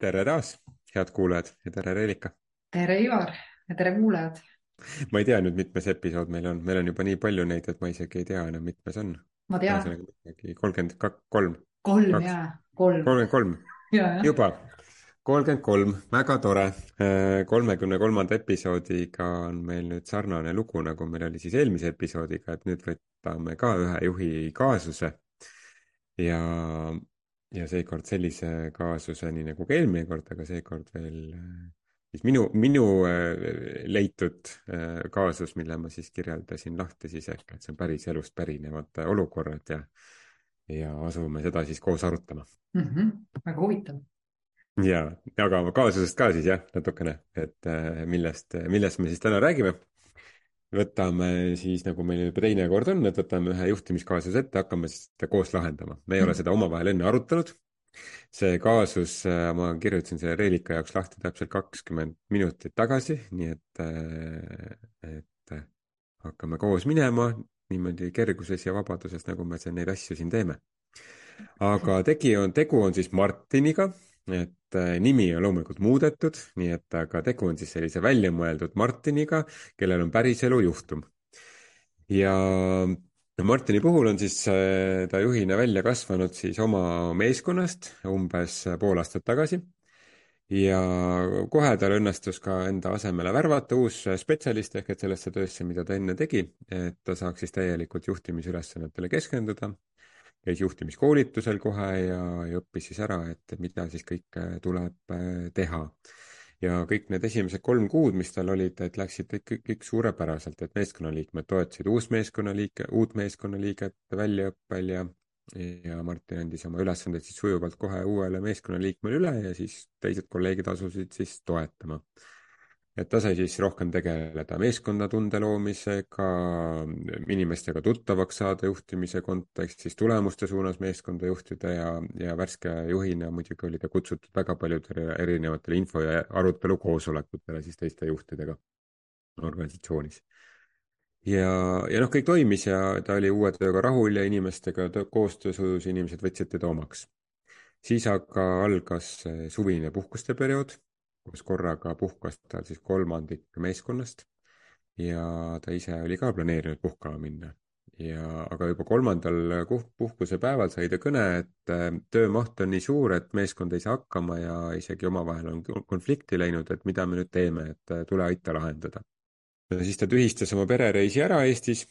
tere taas, head kuulajad ja tere, Reelika. tere, Ivar ja tere, kuulajad. ma ei tea nüüd, mitmes episood meil on, meil on juba nii palju neid, et ma isegi ei tea enam, mitmes on. ma tean. kolmkümmend kolm. kolm jaa, kolm. kolmkümmend kolm. juba, kolmkümmend kolm, väga tore. Äh, kolmekümne kolmanda episoodiga on meil nüüd sarnane lugu, nagu meil oli siis eelmise episoodiga, et nüüd võtame ka ühe juhi kaasuse ja ja seekord sellise kaasuse, nii nagu ka eelmine kord, aga seekord veel siis minu, minu äh, leitud äh, kaasus, mille ma siis kirjeldasin lahti siis ehk, et see on päris elust pärinevad olukorrad ja, ja asume seda siis koos arutama mm. -hmm. väga huvitav. ja, aga kaasusest ka siis jah, natukene, et äh, millest, millest me siis täna räägime võtame siis, nagu meil juba teine kord on, et võtame ühe juhtimiskaasuse ette, hakkame siis seda koos lahendama. me ei ole seda omavahel enne arutanud. see kaasus, äh, ma kirjutasin selle Reelika jaoks lahti täpselt kakskümmend minutit tagasi, nii et, äh, et äh, hakkame koos minema niimoodi kerguses ja vabaduses, nagu me neid asju siin teeme. aga tegi on, tegu on siis Martiniga et äh, nimi on loomulikult muudetud, nii et aga tegu on siis sellise väljamõeldud Martiniga, kellel on päriselu juhtum. ja Martini puhul on siis äh, ta juhina välja kasvanud siis oma meeskonnast umbes pool aastat tagasi. ja kohe tal õnnestus ka enda asemele värvata uus spetsialist ehk et sellesse töösse, mida ta enne tegi, et ta saaks siis täielikult juhtimisülesannetele keskenduda käis juhtimiskoolitusel kohe ja, ja õppis siis ära, et mida siis kõike tuleb äh, teha. ja kõik need esimesed kolm kuud, mis tal olid, et läksid kõik, kõik suurepäraselt, et meeskonnaliikmed toetasid uus meeskonnaliige, uut meeskonnaliiget väljaõppel ja ja Martin andis oma ülesanded siis sujuvalt kohe uuele meeskonnaliikmele üle ja siis teised kolleegid asusid siis toetama et ta sai siis rohkem tegeleda meeskonnatunde loomisega, inimestega tuttavaks saada juhtimise kontekstis, tulemuste suunas meeskonda juhtida ja, ja värske juhina muidugi oli ta kutsutud väga paljudele erinevatele info- ja arutelukoosolekutele siis teiste juhtidega organisatsioonis. ja, ja noh, kõik toimis ja ta oli uue tööga rahul ja inimestega koostöö sujus, inimesed võtsid teda omaks. siis aga algas suvine puhkuste periood kus korraga puhkas tal siis kolmandik meeskonnast ja ta ise oli ka planeerinud puhkama minna. ja, aga juba kolmandal puhkuse päeval sai ta kõne, et äh, töömaht on nii suur, et meeskond ei saa hakkama ja isegi omavahel on konflikti läinud, et mida me nüüd teeme, et äh, tule aita lahendada. siis ta tühistas oma perereisi ära Eestis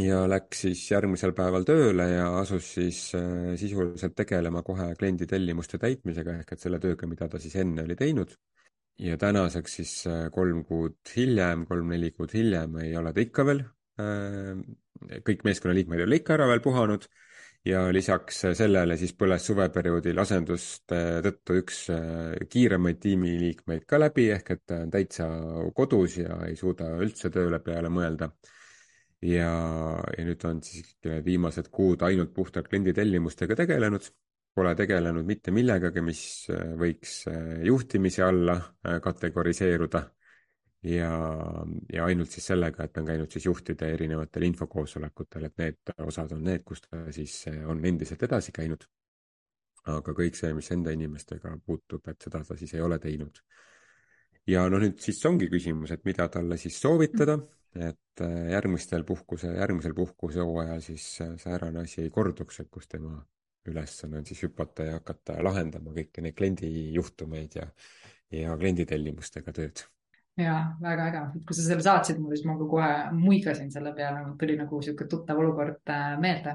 ja läks siis järgmisel päeval tööle ja asus siis äh, sisuliselt tegelema kohe kliendi tellimuste täitmisega ehk et selle tööga, mida ta siis enne oli teinud. ja tänaseks siis äh, kolm kuud hiljem, kolm-neli kuud hiljem ei ole ta ikka veel äh,, kõik meeskonnaliikmed ei ole ikka ära veel puhanud ja lisaks sellele siis põles suveperioodil asenduste tõttu üks kiiremaid tiimiliikmeid ka läbi, ehk et ta on täitsa kodus ja ei suuda üldse tööle peale mõelda ja, ja nüüd on siis viimased kuud ainult puhtalt kliendi tellimustega tegelenud. Pole tegelenud mitte millegagi, mis äh, võiks äh, juhtimise alla äh, kategoriseeruda. ja, ja ainult siis sellega, et on käinud siis juhtide erinevatel infokoosolekutel, et need osad on need, kus ta siis on endiselt edasi käinud. aga kõik see, mis enda inimestega puutub, et seda ta siis ei ole teinud. Ja noh, nüüd siis ongi küsimus, et mida talle siis soovitada mm. et äh, järgmistel puhkuse, järgmisel puhkusehooajal siis äh, säärane asi ei korduks, et kus tema ülesanne on siis hüpata ja hakata lahendama kõiki neid kliendi juhtumeid ja, ja kliendi tellimustega tööd ja väga äge, kui sa selle saatsid mulle, siis ma ka kohe muigasin selle peale, tuli nagu sihuke tuttav olukord äh, meelde.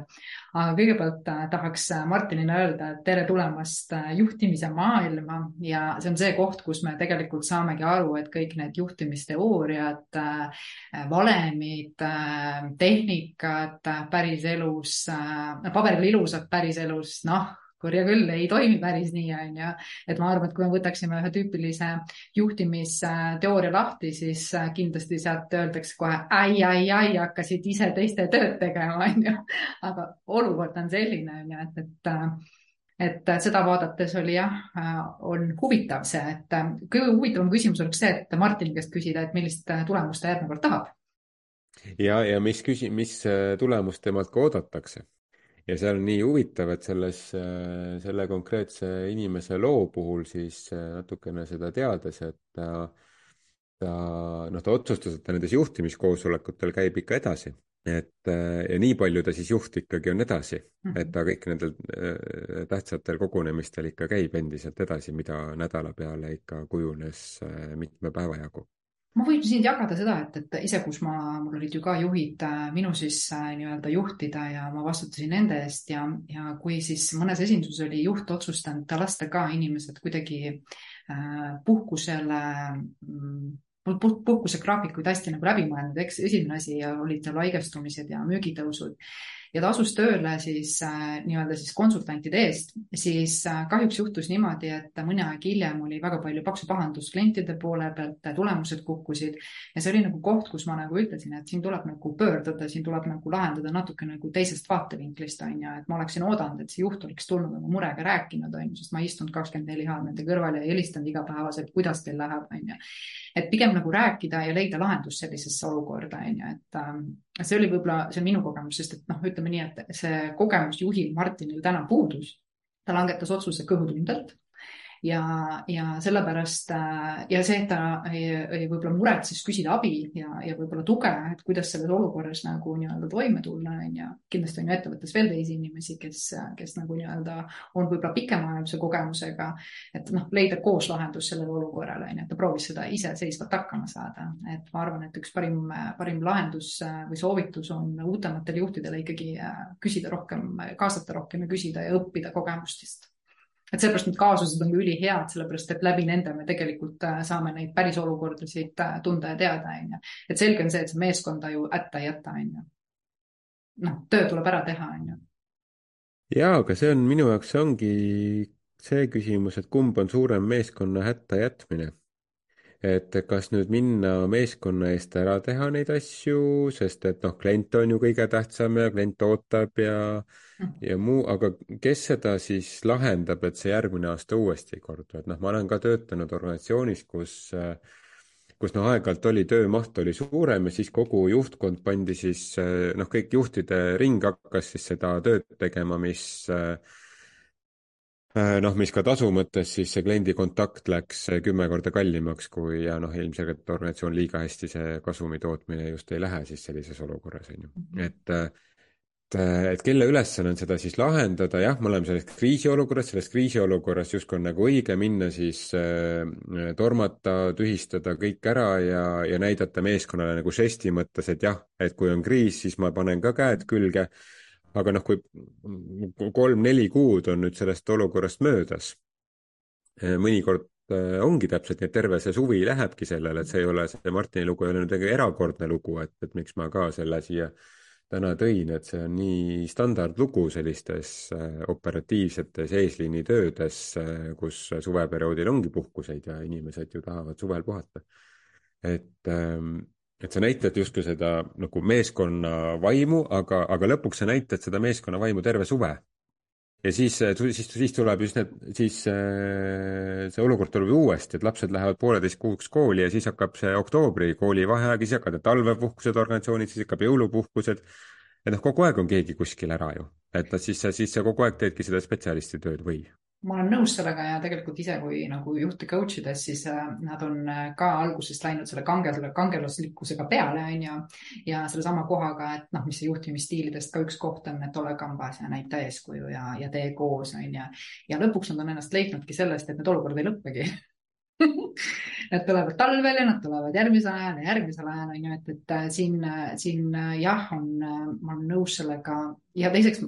aga kõigepealt äh, tahaks äh, Martinile öelda, et tere tulemast juhtimise maailma. Ja see on see koht, kus me tegelikult saamegi aru, et kõik need juhtimisteooriad, valemid, tehnikad päriselus, paberil ilusad päriselus, noh kurja küll, ei toimi päris nii, on ju. et ma arvan, et kui me võtaksime ühe tüüpilise juhtimisteooria lahti, siis äh, kindlasti sealt öeldakse kohe ai, ai, ai, hakkasid ise teiste tööd tegema, on ju. aga olukord on selline, on ju, et, et äh, et seda vaadates oli jah, äh, on huvitav see, et kõige huvitavam küsimus oleks see, et Martini käest küsida, et millist tulemust ta järgmine kord tahab. ja, ja mis küsi-, mis tulemust temalt ka oodatakse ja seal on nii huvitav, et selles, selle konkreetse inimese loo puhul siis natukene seda teades, et ta, ta, noh, ta otsustas, et ta nendes juhtimiskoosolekutel käib ikka edasi. et ja nii palju ta siis juht ikkagi on edasi, et ta kõik nendel tähtsatel kogunemistel ikka käib endiselt edasi, mida nädala peale ikka kujunes mitme päeva jagu ma võin siin jagada seda, et, et ise, kus ma, mul olid ju ka juhid äh, minu siis äh, nii-öelda juhtida ja ma vastutasin nende eest ja, ja kui siis mõnes esinduses oli juht otsustanud lasta ka inimesed kuidagi äh, puhkusele mm, puh puhkusegraafikuid hästi nagu läbi mõelnud, eks esimene asi olid seal haigestumised ja müügitõusud ja ta asus tööle siis äh, nii-öelda siis konsultantide eest, siis äh, kahjuks juhtus niimoodi, et mõni aeg hiljem oli väga palju paksu pahandust klientide poole pealt, tulemused kukkusid ja see oli nagu koht, kus ma nagu ütlesin, et siin tuleb nagu pöörduda, siin tuleb nagu lahendada natuke nagu teisest vaatevinklist, on ju, et ma oleksin oodanud, et see juht oleks tulnud oma murega rääkinud, on ju, sest ma ei istunud kakskümmend neli A nende kõrval ja helistanud igapäevaselt, kuidas teil läheb, on ju. et pigem nagu rääkida ja leida lahendus sellisesse olukorda, on ju, et ähm, see oli võib-olla, see on minu kogemus, sest et noh, ütleme nii, et see kogemus juhil Martinil täna puudus. ta langetas otsuse kõhutundelt ja, ja sellepärast äh, ja see, et ta võib-olla muretses küsida abi ja, ja võib-olla tuge, et kuidas selles olukorras nagu nii-öelda toime tulla, on ju. kindlasti on ju ettevõttes veel teisi inimesi, kes, kes nagu nii-öelda on võib-olla pikemaajalise kogemusega, et noh, leida koos lahendus sellele olukorrale, on ju, et ta proovis seda iseseisvalt hakkama saada. et ma arvan, et üks parim, parim lahendus äh, või soovitus on uutematele juhtidele ikkagi äh, küsida rohkem, kaasata rohkem ja küsida ja õppida kogemustest et seepärast need kaasused on ka ülihead, sellepärast et läbi nende me tegelikult äh, saame neid päris olukordasid äh, tunda ja teada, on ju. et selge on see, et see meeskonda ju hätta ei jäta, on ju. noh, töö tuleb ära teha, on ju. jaa, aga see on minu jaoks, ongi see küsimus, et kumb on suurem meeskonna hätta jätmine et kas nüüd minna meeskonna eest ära teha neid asju, sest et noh, klient on ju kõige tähtsam ja klient ootab ja ja muu, aga kes seda siis lahendab, et see järgmine aasta uuesti ei kordu, et noh, ma olen ka töötanud organisatsioonis, kus kus noh, aeg-ajalt oli töömaht oli suurem ja siis kogu juhtkond pandi siis noh, kõik juhtide ring hakkas siis seda tööd tegema, mis Äh, noh, mis ka tasu mõttes, siis see kliendi kontakt läks kümme korda kallimaks kui ja noh, ilmselgelt organisatsioon liiga hästi see kasumi tootmine just ei lähe siis sellises olukorras, on ju. Mhm. et, et, et kelle ülesanne on seda siis lahendada, jah, me oleme selles kriisiolukorras, selles kriisiolukorras justkui on nagu õige minna siis äh, tormata, tühistada kõik ära ja, ja näidata meeskonnale nagu žesti mõttes, et jah, et kui on kriis, siis ma panen ka käed külge aga noh, kui kolm-neli kuud on nüüd sellest olukorrast möödas, eh, mõnikord eh, ongi täpselt nii, et terve see suvi lähebki sellele, et see ei ole, see Martini lugu ei ole nüüd erakordne lugu, et, et miks ma ka selle siia täna tõin, et see on nii standardlugu sellistes eh, operatiivsetes eesliinitöödes, kus suveperioodil ongi puhkuseid ja inimesed ju tahavad suvel puhata. et ähm, et sa näitad justkui seda nagu meeskonna vaimu, aga, aga lõpuks sa näitad seda meeskonna vaimu terve suve. ja siis, siis, siis tuleb just need, siis äh, see olukord tuleb uuesti, et lapsed lähevad pooleteist kuuks kooli ja siis hakkab see oktoobri koolivaheaeg, siis hakkavad talvepuhkused organisatsioonid, siis hakkab jõulupuhkused. et noh, kogu aeg on keegi kuskil ära ju, et noh, siis sa, siis sa kogu aeg teedki seda spetsialisti tööd või ma olen nõus sellega ja tegelikult ise, kui nagu juhte coach ides, siis äh, nad on äh, ka algusest läinud selle kangelasele, kangelaslikkusega peale, on ju. ja sellesama kohaga, et noh, mis juhtimisstiilidest ka üks koht on, et ole kambas ja näita eeskuju ja, ja tee koos, on ju. ja lõpuks nad on ennast leidnudki sellest, et need olukorrad ei lõppegi Nad tulevad talvel ja nad tulevad järgmisel ajal ja järgmisel ajal on ju, et, et äh, siin, äh, siin äh, jah, on, ma olen nõus sellega. Ja teiseks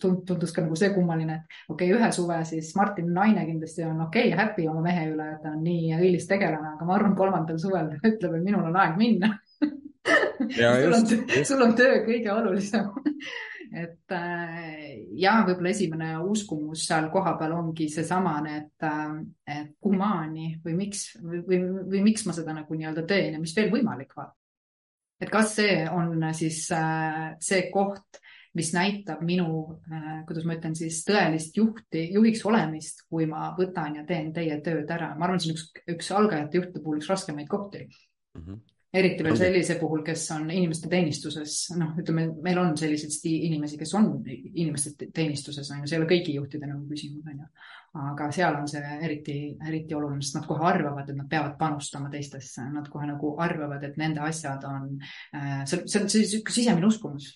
tundus ka nagu see kummaline, et okei okay,, ühe suve siis Martin naine kindlasti on okei okay, happy oma mehe üle, et ta on nii õilis tegelane, aga ma arvan, kolmandal suvel ütleb, et minul on aeg minna. Sul on, sul on töö kõige olulisem et äh, ja võib-olla esimene uskumus seal kohapeal ongi seesamane, et, äh, et kuhumaani või miks või, või, või miks ma seda nagu nii-öelda teen ja mis veel võimalik vaata. et kas see on siis äh, see koht, mis näitab minu, kuidas ma ütlen siis, tõelist juhti, juhiks olemist, kui ma võtan ja teen teie tööd ära. ma arvan, see on üks, üks algajate juhtide puhul üks raskemaid kohti mm. -hmm eriti veel sellise puhul, kes on inimeste teenistuses, noh, ütleme, meil on selliseid inimesi, kes on inimeste te- teenistuses, on ju, see ei ole kõigi juhtide nagu küsimus, on ju. aga seal on see eriti, eriti oluline, sest nad kohe arvavad, et nad peavad panustama teistesse, nad kohe nagu arvavad, et nende asjad on, see on, see on sihuke sisemine uskumus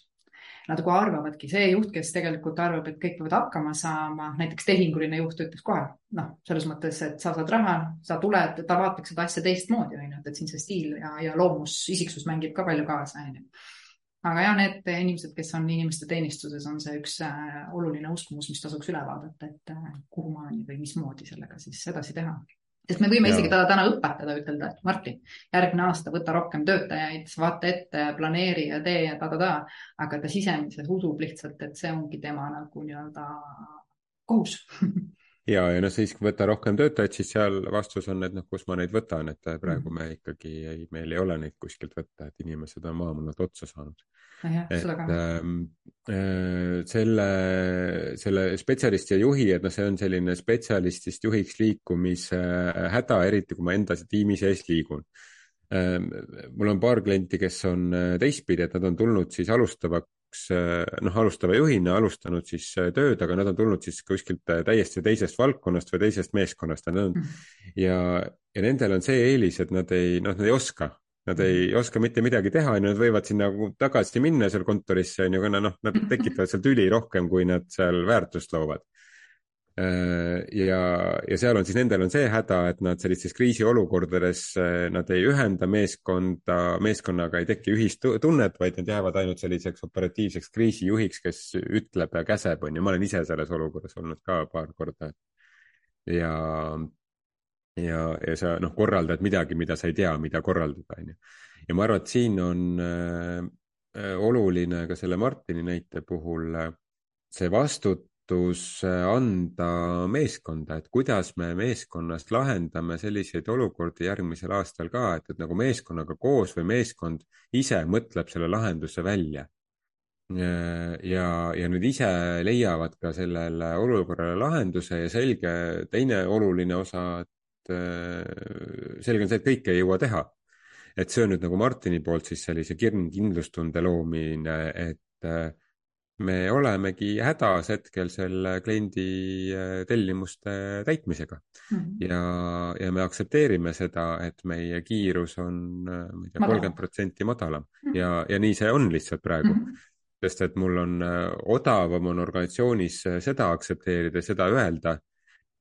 Nad nagu arvavadki, see juht, kes tegelikult arvab, et kõik peavad hakkama saama, näiteks tehinguline juht ütleks kohe, noh, selles mõttes, et sa saad raha, sa tuled, ta vaataks seda asja teistmoodi, on ju, et siin see stiil ja, ja loomus, isiksus mängib ka palju kaasa, on ju. aga jah, need inimesed, kes on inimeste teenistuses, on see üks äh, oluline uskumus, mis tasuks üle vaadata, et äh, kuhumaani või mismoodi sellega siis edasi teha sest me võime Ja. isegi teda täna õpetada, ütelda, et Martin, järgmine aasta võta rohkem töötajaid, vaata ette, planeeri ja tee ja ta-ta-ta. aga ta sisemises usub lihtsalt, et see ongi tema nagu nii-öelda kohus ja, ja noh, siis kui võtta rohkem töötajaid, siis seal vastus on, et noh, kus ma neid võtan, et praegu Mhm. me ikkagi ei, meil ei ole neid kuskilt võtta, et inimesed on maamunad otsa saanud. et ähm, äh, selle, selle spetsialisti ja juhi, et noh, see on selline spetsialistist juhiks liikumise häda, eriti kui ma enda tiimi sees liigun ähm,. mul on paar klienti, kes on äh, teistpidi, et nad on tulnud siis alustavaks, noh, alustava juhina alustanud siis äh, tööd, aga nad on tulnud siis kuskilt äh, täiesti teisest valdkonnast või teisest meeskonnast, Mhm. ja, ja nendel on see eelis, et nad ei, noh, nad ei oska Nad ei oska mitte midagi teha, onju, nad võivad sinna nagu tagasi minna seal kontorisse, onju, kuna noh, nad tekitavad seal tüli rohkem, kui nad seal väärtust loovad. Ja, ja seal on siis, nendel on see häda, et nad sellistes kriisiolukordades, nad ei ühenda meeskonda, meeskonnaga ei teki ühistunnet, vaid nad jäävad ainult selliseks operatiivseks kriisijuhiks, kes ütleb ja käseb, onju. ma olen ise selles olukorras olnud ka paar korda. ja ja, ja sa noh, korraldad midagi, mida sa ei tea, mida korraldada, onju. ja ma arvan, et siin on äh, oluline ka selle Martini näite puhul äh, see vastutus äh, anda meeskonda, et kuidas me meeskonnas lahendame selliseid olukordi järgmisel aastal ka, et, et nagu meeskonnaga koos või meeskond ise mõtleb selle lahenduse välja ja, ja nad ise leiavad ka sellele olukorrale lahenduse ja selge teine oluline osa, et äh, selge on see, et kõike ei jõua teha. et see on nüüd nagu Martini poolt siis sellise kindlustunde loomine, et äh, me olemegi hädas hetkel selle kliendi äh, tellimuste täitmisega mm -hmm. ja, ja me aktsepteerime seda, et meie kiirus on, ma ei tea, kolmkümmend protsenti madalam mm -hmm. ja, ja nii see on lihtsalt praegu mm. -hmm sest et mul on odavam on organisatsioonis seda aktsepteerida, seda öelda,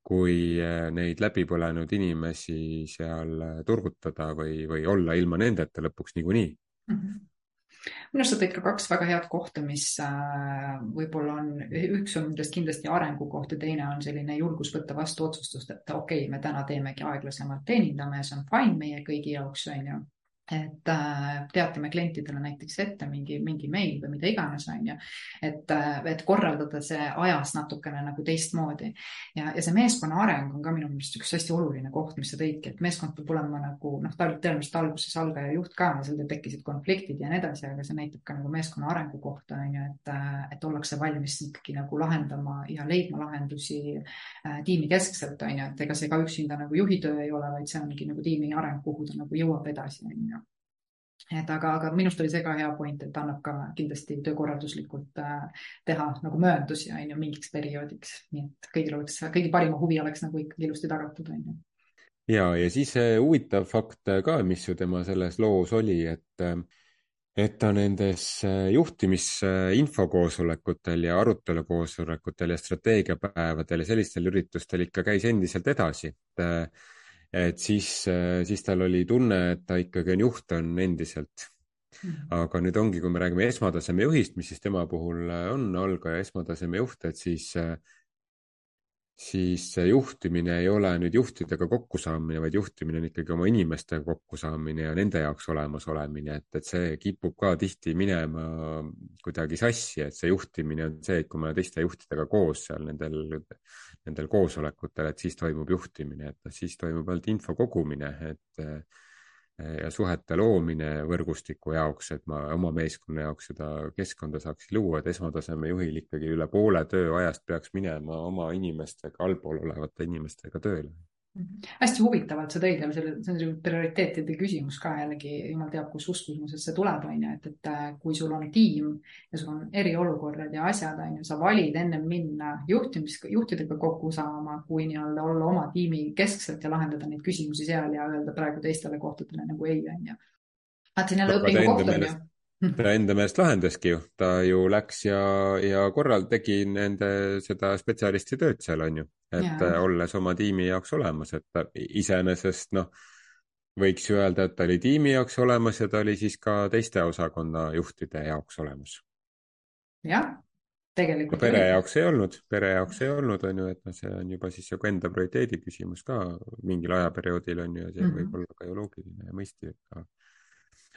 kui neid läbipõlenud inimesi seal turgutada või, või olla ilma nendeta lõpuks niikuinii mm. -hmm minu arust sa tõid ka kaks väga head kohta, mis võib-olla on, üks on nendest kindlasti arengukoht ja teine on selline julgus võtta vastu otsustust, et okei okay,, me täna teemegi aeglasemalt, teenindame see on fine meie kõigi jaoks, on ju et äh, teatame klientidele näiteks ette mingi, mingi meil või mida iganes, on ju. et, et korraldada see ajas natukene nagu teistmoodi. ja, ja see meeskonna areng on ka minu meelest üks hästi oluline koht, mis sa tõidki, et meeskond peab olema nagu noh, ta oli tõenäoliselt alguses algaja juht ka seal tekkisid konfliktid ja nii edasi, aga see näitab ka nagu meeskonna arengu kohta, on ju, et, et ollakse valmis ikkagi nagu lahendama ja leidma lahendusi äh, tiimi keskselt, on ju, et ega see ka üksinda nagu juhi töö ei ole, vaid see ongi nagu tiimi areng, kuhu ta nagu jõuab edasi, on ju et aga, aga minust oli see ka hea point, et annab ka kindlasti töökorralduslikult äh, teha nagu mööndusi, on ju, mingiks perioodiks, nii et kõigil oleks, kõigi parima huvi oleks nagu ikkagi ilusti tagatud, on ju. ja, ja siis huvitav fakt ka, mis ju tema selles loos oli, et et ta nendes juhtimisinfokoosolekutel ja arutelukoosolekutel ja strateegiapäevadel ja sellistel üritustel ikka käis endiselt edasi et et siis, siis tal oli tunne, et ta ikkagi on juht, on endiselt. aga nüüd ongi, kui me räägime esmataseme juhist, mis siis tema puhul on algaja esmataseme juht, et siis, siis see juhtimine ei ole nüüd juhtidega kokkusaamine, vaid juhtimine on ikkagi oma inimestega kokkusaamine ja nende jaoks olemas olemine, et, et see kipub ka tihti minema kuidagi sassi, et see juhtimine on see, et kui me oleme teiste juhtidega koos seal nendel nendel koosolekutel, et siis toimub juhtimine, et siis toimub ainult info kogumine, et ja suhete loomine võrgustiku jaoks, et ma oma meeskonna jaoks seda keskkonda saaks luua, et esmataseme juhil ikkagi üle poole tööajast peaks minema oma inimestega, allpool olevate inimestega tööle hästi huvitavalt sa tõid jälle selle, see on selline prioriteetide küsimus ka jällegi, jumal teab, kus uskumusest see tuleb, on ju, et, et äh, kui sul on tiim ja sul on eriolukorrad ja asjad, on ju, sa valid ennem minna juhtimis, juhtidega kokku saama, kui nii-öelda olla oma tiimi keskselt ja lahendada neid küsimusi seal ja öelda praegu teistele kohtadele nagu ei, on ju. vaat on jälle õpingu koht, on ju ta enda meelest lahendaski ju, ta ju läks ja, ja korral tegi nende seda spetsialisti tööd seal on ju, et ja. olles oma tiimi jaoks olemas, et iseenesest noh, võiks ju öelda, et ta oli tiimi jaoks olemas ja ta oli siis ka teiste osakonna juhtide jaoks olemas. jah, tegelikult. pere jaoks ei olnud, pere jaoks ei olnud, on ju, et noh, see on juba siis nagu enda prioriteedi küsimus ka mingil ajaperioodil on ju, ja see mm -hmm. võib olla ka ju loogiline ja mõistlik, aga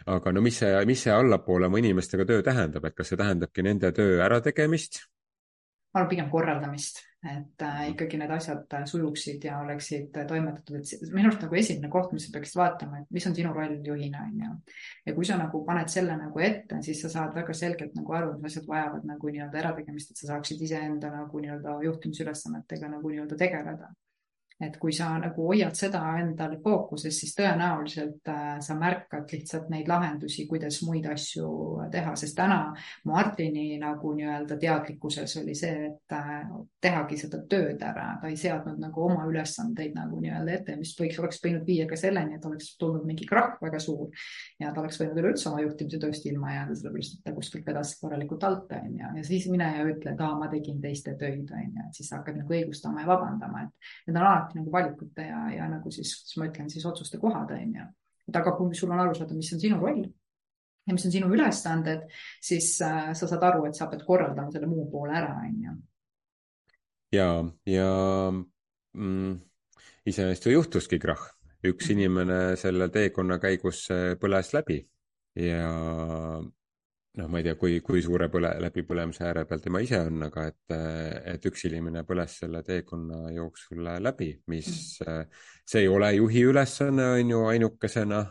aga no mis see, mis see allapoole oma inimestega töö tähendab, et kas see tähendabki nende töö ärategemist? ma arvan pigem korraldamist, et äh, ikkagi need asjad äh, sujuksid ja oleksid äh, toimetatud, et minu arust nagu esimene koht, mis sa peaksid vaatama, et mis on sinu roll juhina, on ju. ja kui sa nagu paned selle nagu ette, siis sa saad väga selgelt nagu aru, mis asjad vajavad nagu nii-öelda ärategemist, et sa saaksid iseenda nagu nii-öelda juhtimisülesannetega nagu nii-öelda tegeleda et kui sa nagu hoiad seda endal fookuses, siis tõenäoliselt äh, sa märkad lihtsalt neid lahendusi, kuidas muid asju teha, sest täna Martini nagu nii-öelda teadlikkuses oli see, et äh, tehagi seda tööd ära, ta ei seadnud nagu oma ülesandeid nagu nii-öelda ette, mis võiks, oleks võinud viia ka selleni, et oleks tulnud mingi krahh väga suur ja ta oleks võinud üleüldse oma juhtimise tööst ilma jääda, sellepärast et ta kuskilt vedas korralikult alt, on ju, ja siis mine ja ütle, et aa, ma tegin teiste töid, on ju, et siis sa hakkad nagu õigustama ja vabandama, et need on alati alati nagu valikute ja, ja nagu siis, kuidas ma ütlen, siis otsuste kohad on ju. et aga kui sul on aru saada, mis on sinu roll ja mis on sinu ülesanded, siis äh, sa saad aru, et sa pead korraldama selle muu poole ära, on ju. ja, ja mm, iseenesest ju juhtuski krahh, üks mhm. inimene selle teekonna käigus äh, põles läbi ja noh, ma ei tea, kui, kui suure põle, läbipõlemise ääre peal tema ise on, aga et, et üks inimene põles selle teekonna jooksul läbi, mis mm., see ei ole juhi ülesanne, on ju, ainukesena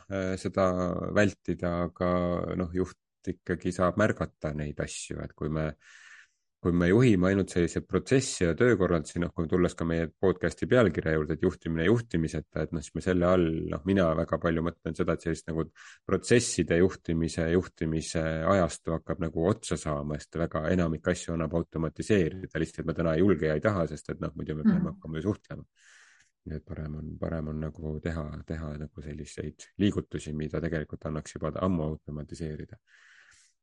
seda vältida, aga noh, juht ikkagi saab märgata neid asju, et kui me äh, kui me juhime ainult selliseid protsesse ja töökorraldusi, noh, kui tulles ka meie podcast'i pealkirja juurde, et juhtimine juhtimiseta, et noh, siis me selle all, noh, mina väga palju mõtlen seda, et sellist nagu protsesside juhtimise, juhtimise ajastu hakkab nagu otsa saama, sest väga enamik asju annab automatiseerida, lihtsalt me täna ei julge ja ei taha, sest et noh, muidu me peame mm. hakkama ju suhtlema nii et parem on, parem on nagu teha, teha nagu selliseid liigutusi, mida tegelikult annaks juba ammu automatiseerida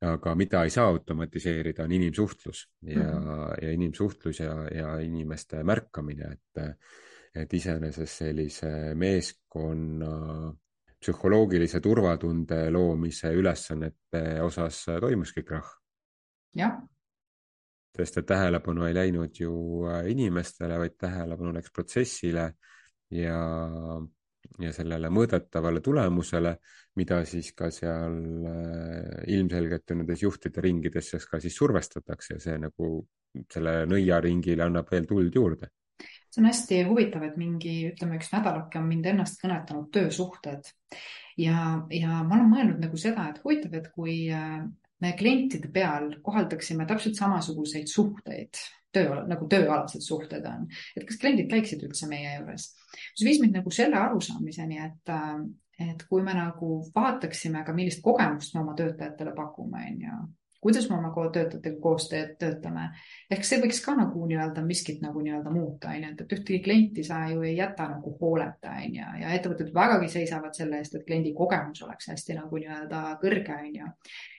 aga mida ei saa automatiseerida, on inimsuhtlus ja mm, -hmm. ja inimsuhtlus ja, ja inimeste märkamine, et, et iseenesest sellise meeskonna psühholoogilise turvatunde loomise ülesannete osas toimuski krahh. jah. sest et tähelepanu ei läinud ju inimestele, vaid tähelepanu läks protsessile ja ja sellele mõõdetavale tulemusele, mida siis ka seal äh, ilmselgelt nendes juhtide ringides ka siis survestatakse ja see nagu selle nõiaringile annab veel tuld juurde. see on hästi huvitav, et mingi, ütleme, üks nädalake on mind ennast kõnetanud töösuhted ja, ja ma olen mõelnud nagu seda, et huvitav, et kui äh, me klientide peal kohaldaksime täpselt samasuguseid suhteid töö, nagu tööalased suhted on, et kas kliendid käiksid üldse meie juures. mis viis mind nagu selle arusaamiseni, et, äh, et kui me nagu vaataksime ka, millist kogemust me oma töötajatele pakume, on ju, kuidas me oma töötajatega koos töötame. ehk see võiks ka nagu nii-öelda miskit nagu nii-öelda muuta, on ju, et, et ühtegi klienti sa ju ei jäta nagu hooleta, on ju, ja ettevõtted vägagi seisavad selle eest, et kliendi kogemus oleks hästi nagu nii-öelda kõrge, on ju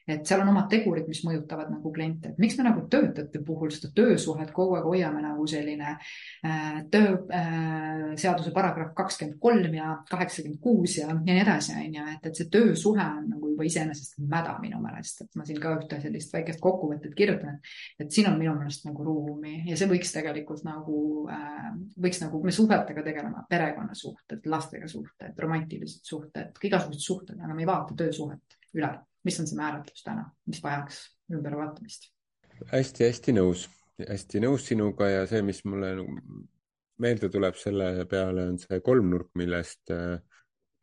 et seal on omad tegurid, mis mõjutavad nagu kliente, et miks me nagu töötajate puhul seda töösuhet kogu aeg hoiame nagu selline äh, tööseaduse äh, paragrahv kakskümmend kolm ja kaheksakümmend kuus ja, nii edasi, on ju, et, et see töösuhe on nagu juba iseenesest mäda minu meelest, et ma siin ka ühte sellist väikest kokkuvõtet kirjutan, et siin on minu meelest nagu ruumi ja see võiks tegelikult nagu äh,, võiks nagu me suhetega tegelema, perekonnasuhted, lastega suhted, romantilised suhted, igasugused suhted, aga me ei vaata töösuhet üle mis on see määratlus täna, mis vajaks ümbervaatamist hästi,? hästi-hästi nõus, hästi nõus sinuga ja see, mis mulle meelde tuleb selle peale, on see kolmnurk, millest,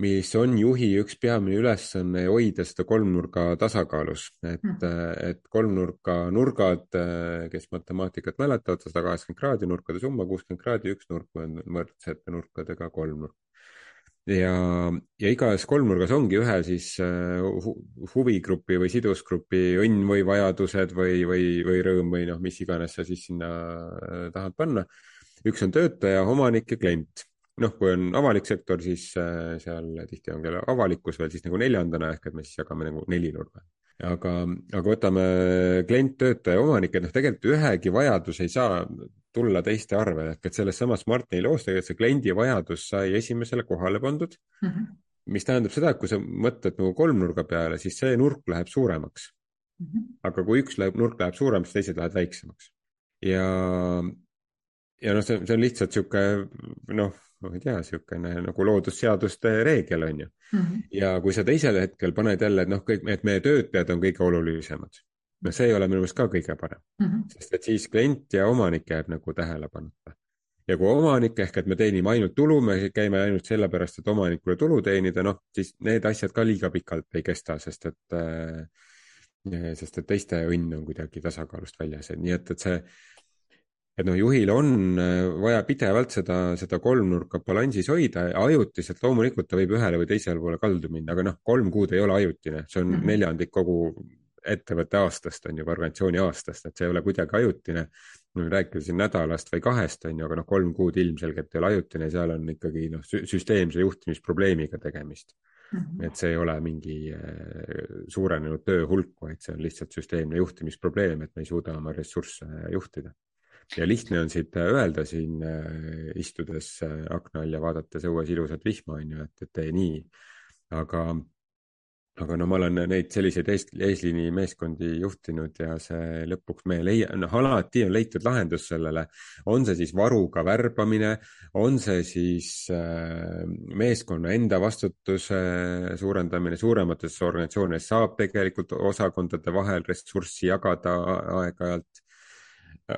mis on juhi üks peamine ülesanne hoida seda kolmnurga tasakaalus, et mm., et kolmnurka nurgad, kes matemaatikat mäletavad, sada kaheksakümmend kraadi, nurkade summa kuuskümmend kraadi, üks nurk on võrdsete nurkadega kolmnurk. Ja, ja igas kolmnurgas ongi ühe siis hu, huvigrupi või sidusgrupi õnn või vajadused või, või, või rõõm või noh, mis iganes sa siis sinna tahad panna. üks on töötaja, omanik ja klient noh, kui on avalik sektor, siis äh, seal tihti on ka avalikkus veel siis nagu neljandana ehk et me siis jagame nagu nelinurga. aga, aga võtame klient, töötaja, omanik, et noh, tegelikult ühegi vajadus ei saa tulla teiste arvele, et selles samas Martini loos tegelikult see kliendi vajadus sai esimesele kohale pandud mm. -hmm. mis tähendab seda, et kui sa mõtled nagu kolmnurga peale, siis see nurk läheb suuremaks mm. -hmm. aga kui üks läheb, nurk läheb suuremaks, teised lähevad väiksemaks. ja, ja noh, see, see on lihtsalt sihuke noh ma ei tea, niisugune nagu loodusseaduste reegel on ju mm. -hmm. ja kui sa teisel hetkel paned jälle, et noh, kõik, et meie töötajad on kõige olulisemad, no see ei ole minu meelest ka kõige parem mm, -hmm. sest et siis klient ja omanik jääb nagu tähelepanuta. ja kui omanik ehk et me teenime ainult tulu, me käime ainult sellepärast, et omanikule tulu teenida, noh, siis need asjad ka liiga pikalt ei kesta, sest et äh, sest et teiste õnn on kuidagi tasakaalust väljas, et nii et, et see et noh, juhil on äh, vaja pidevalt seda, seda kolmnurka balansis hoida ajutiselt loomulikult ta võib ühele või teisele poole kaldu minna, aga noh, kolm kuud ei ole ajutine, see on mm -hmm. neljandik kogu ettevõtte aastast on ju, organisatsiooni aastast, et see ei ole kuidagi ajutine. rääkida siin nädalast või kahest on ju, aga noh, kolm kuud ilmselgelt ei ole ajutine, seal on ikkagi noh, süsteemse juhtimisprobleemiga tegemist mm. -hmm. et see ei ole mingi äh, suurenenud töö hulk, vaid see on lihtsalt süsteemne juhtimisprobleem, et me ei suuda oma ressursse juhtida ja lihtne on siit äh, öelda siin äh, istudes akna all ja vaadates õues ilusat vihma, on ju, et, et tee nii. aga, aga no ma olen neid selliseid ees, eesliini meeskondi juhtinud ja see lõpuks me leia-, noh, alati on leitud lahendus sellele. on see siis varuga värbamine, on see siis äh, meeskonna enda vastutuse suurendamine, suuremates organisatsioonides saab tegelikult osakondade vahel ressurssi jagada aeg-ajalt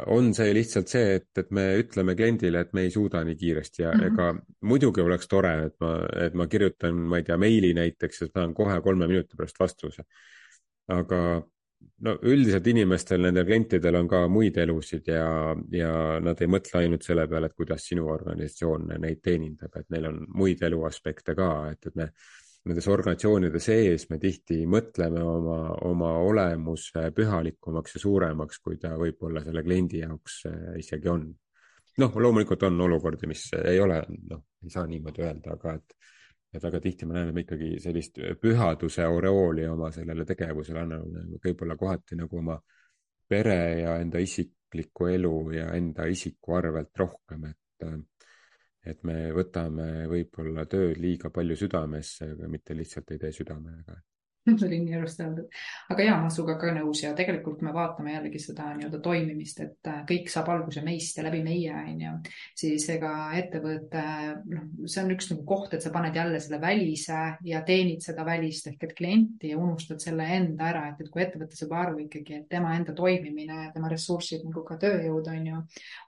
on see lihtsalt see, et, et me ütleme kliendile, et me ei suuda nii kiiresti ja mm -hmm. ega muidugi oleks tore, et ma, et ma kirjutan, ma ei tea, meili näiteks ja saan kohe kolme minuti pärast vastuse. aga no üldiselt inimestel, nendel klientidel on ka muid elusid ja, ja nad ei mõtle ainult selle peale, et kuidas sinu organisatsioon neid teenindab, et neil on muid eluaspekte ka, et, et me nendes organisatsioonide sees me tihti mõtleme oma, oma olemuse pühalikumaks ja suuremaks, kui ta võib-olla selle kliendi jaoks äh, isegi on. noh, loomulikult on olukordi, mis ei ole, noh, ei saa niimoodi öelda, aga et, et väga tihti me näeme ikkagi sellist pühaduse oreooli oma sellele tegevusele, anname võib-olla kohati nagu oma pere ja enda isiklikku elu ja enda isiku arvelt rohkem, et et me võtame võib-olla tööd liiga palju südamesse, aga mitte lihtsalt ei tee südamega oli nii ilusti öeldud. aga ja, ma sinuga ka nõus ja tegelikult me vaatame jällegi seda nii-öelda toimimist, et äh, kõik saab alguse meist ja läbi meie, on ju. siis ega ettevõte, noh, see on üks nagu koht, et sa paned jälle selle välise ja teenid seda välist ehk et klienti ja unustad selle enda ära, et, et kui ettevõte saab aru ikkagi, et tema enda toimimine, tema ressursid nagu ka tööjõud on ju,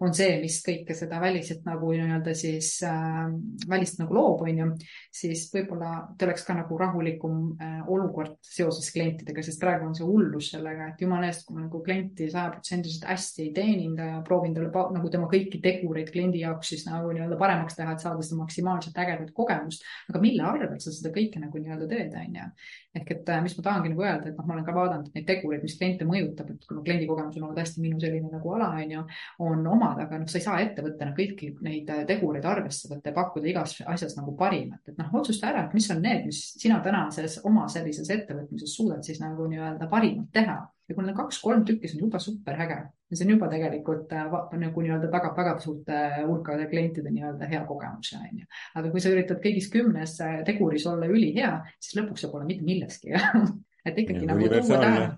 on see, mis kõike seda väliselt nagu nii-öelda siis äh, välist nagu loob, on ju, siis võib-olla ta oleks ka nagu rahulikum äh, olukord olukord seoses klientidega, sest praegu on see hullus sellega, et jumala eest, kui ma nagu klienti sajaprotsendiliselt hästi ei teeninda ja proovin talle nagu tema kõiki tegureid kliendi jaoks siis nagu nii-öelda paremaks teha, et saada seda maksimaalselt ägedat kogemust. aga mille arvelt sa seda kõike nagu nii-öelda teed, on ju. ehk et äh, mis ma tahangi nagu öelda, et noh, ma olen ka vaadanud neid tegureid, mis kliente mõjutab, et kuna kliendi kogemus on olnud hästi minu selline nagu ala, on ju, on omad, aga noh, sa ei saa ettevõttena kõiki neid äh, tegureid võtta ja pakkuda igas asjas nagu parimat, et noh, otsusta ära, et mis on need, mis sina tänases oma sellises ettevõtmises suudad siis nagu nii-öelda parimat teha. ja kui need kaks-kolm tükki, see on juba super äge ja see on juba tegelikult äh, nagu nii-öelda tagab väga suurte hulkade klientide nii-öelda hea kogemuse, on ju. aga kui sa üritad kõigis kümnes äh, teguris olla ülihea, siis lõpuks sa pole mitte milleski et ikkagi ja, nagu tuua tähele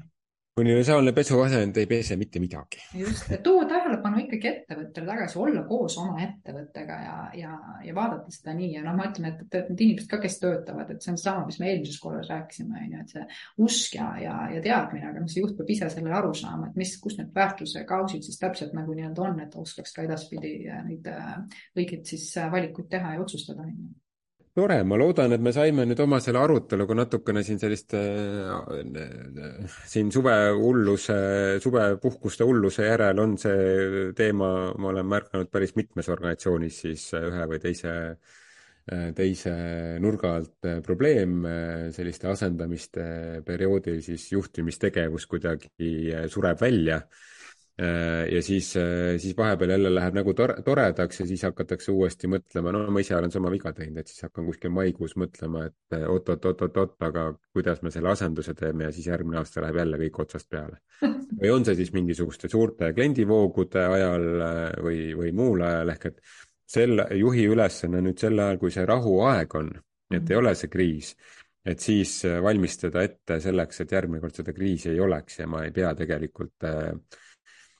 universaalne pesuvasend ei pese mitte midagi. just, tuua tähelepanu ikkagi ettevõttele tagasi, olla koos oma ettevõttega ja, ja, ja vaadata seda nii. Ja noh, ma ütlen, et, et need inimesed ka, kes töötavad, et see on sama, mis me eelmises korras rääkisime, on ju, et see usk ja, ja, ja teadmine, aga noh, see juht peab ise selle aru saama, et mis, kus need väärtuse kausid siis täpselt nagu nii-öelda on, et oskaks ka edaspidi neid äh, õigeid siis äh, valikuid teha ja otsustada, on ju tore, ma loodan, et me saime nüüd oma selle aruteluga natukene siin sellist äh, siin suvehulluse, suvepuhkuste hulluse järel. On see teema, ma olen märganud päris mitmes organisatsioonis siis ühe või teise, teise nurga alt probleem, selliste asendamiste perioodil siis juhtimistegevus kuidagi sureb välja. Äh, ja siis, äh, siis vahepeal jälle läheb nagu tore, toredaks ja siis hakatakse uuesti mõtlema, no ma ise olen sama viga teinud, et siis hakkan kuskil maikuus mõtlema, et oot-oot-oot-oot-oot, aga kuidas me selle asenduse teeme ja siis järgmine aasta läheb jälle kõik otsast peale. või on see siis mingisuguste suurte kliendivoogude ajal äh, või, või muul ajal, ehk et selle juhi ülesanne nüüd sel ajal, kui see rahuaeg on, et ei ole see kriis et siis valmistada ette selleks, et järgmine kord seda kriisi ei oleks ja ma ei pea tegelikult äh,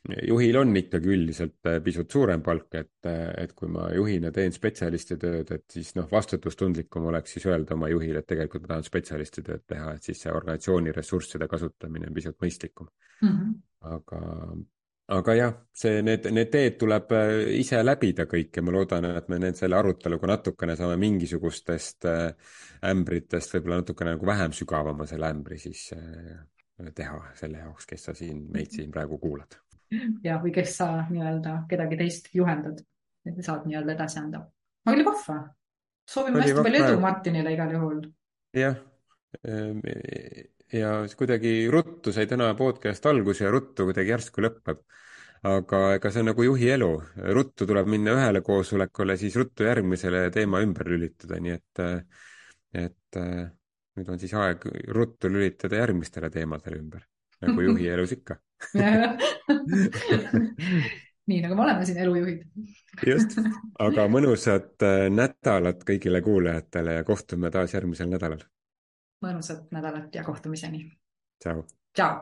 juhil on ikkagi üldiselt äh, pisut suurem palk, et, äh, et kui ma juhina teen spetsialisti tööd, et siis noh, vastutustundlikum oleks siis öelda oma juhile, et tegelikult ma tahan spetsialisti tööd teha, et siis see organisatsiooni ressursside kasutamine on pisut mõistlikum mm. -hmm. aga, aga jah, see, need, need teed tuleb äh, ise läbida kõik ja ma loodan, et me nüüd selle aruteluga natukene saame mingisugustest ämbritest võib-olla natukene nagu vähem sügavama selle ämbri siis teha selle jaoks, kes sa siin, meid siin praegu kuulad ja, või kes sa nii-öelda kedagi teist juhendad, et saad nii-öelda edasi anda. aga oli vahva. soovime hästi palju edu Martinile igal juhul. jah, ehm, ja kuidagi ruttu sai täna podcast alguse ja ruttu kuidagi järsku lõpeb. aga ega see on nagu juhi elu, ruttu tuleb minna ühele koosolekule, siis ruttu järgmisele teema ümber lülitada, nii et, et nüüd on siis aeg ruttu lülitada järgmistele teemadele ümber, nagu juhi elus ikka nii nagu me oleme siin elujuhid. just, aga mõnusat äh, nädalat kõigile kuulajatele ja kohtume taas järgmisel nädalal. mõnusat nädalat ja kohtumiseni. tšau. tšau.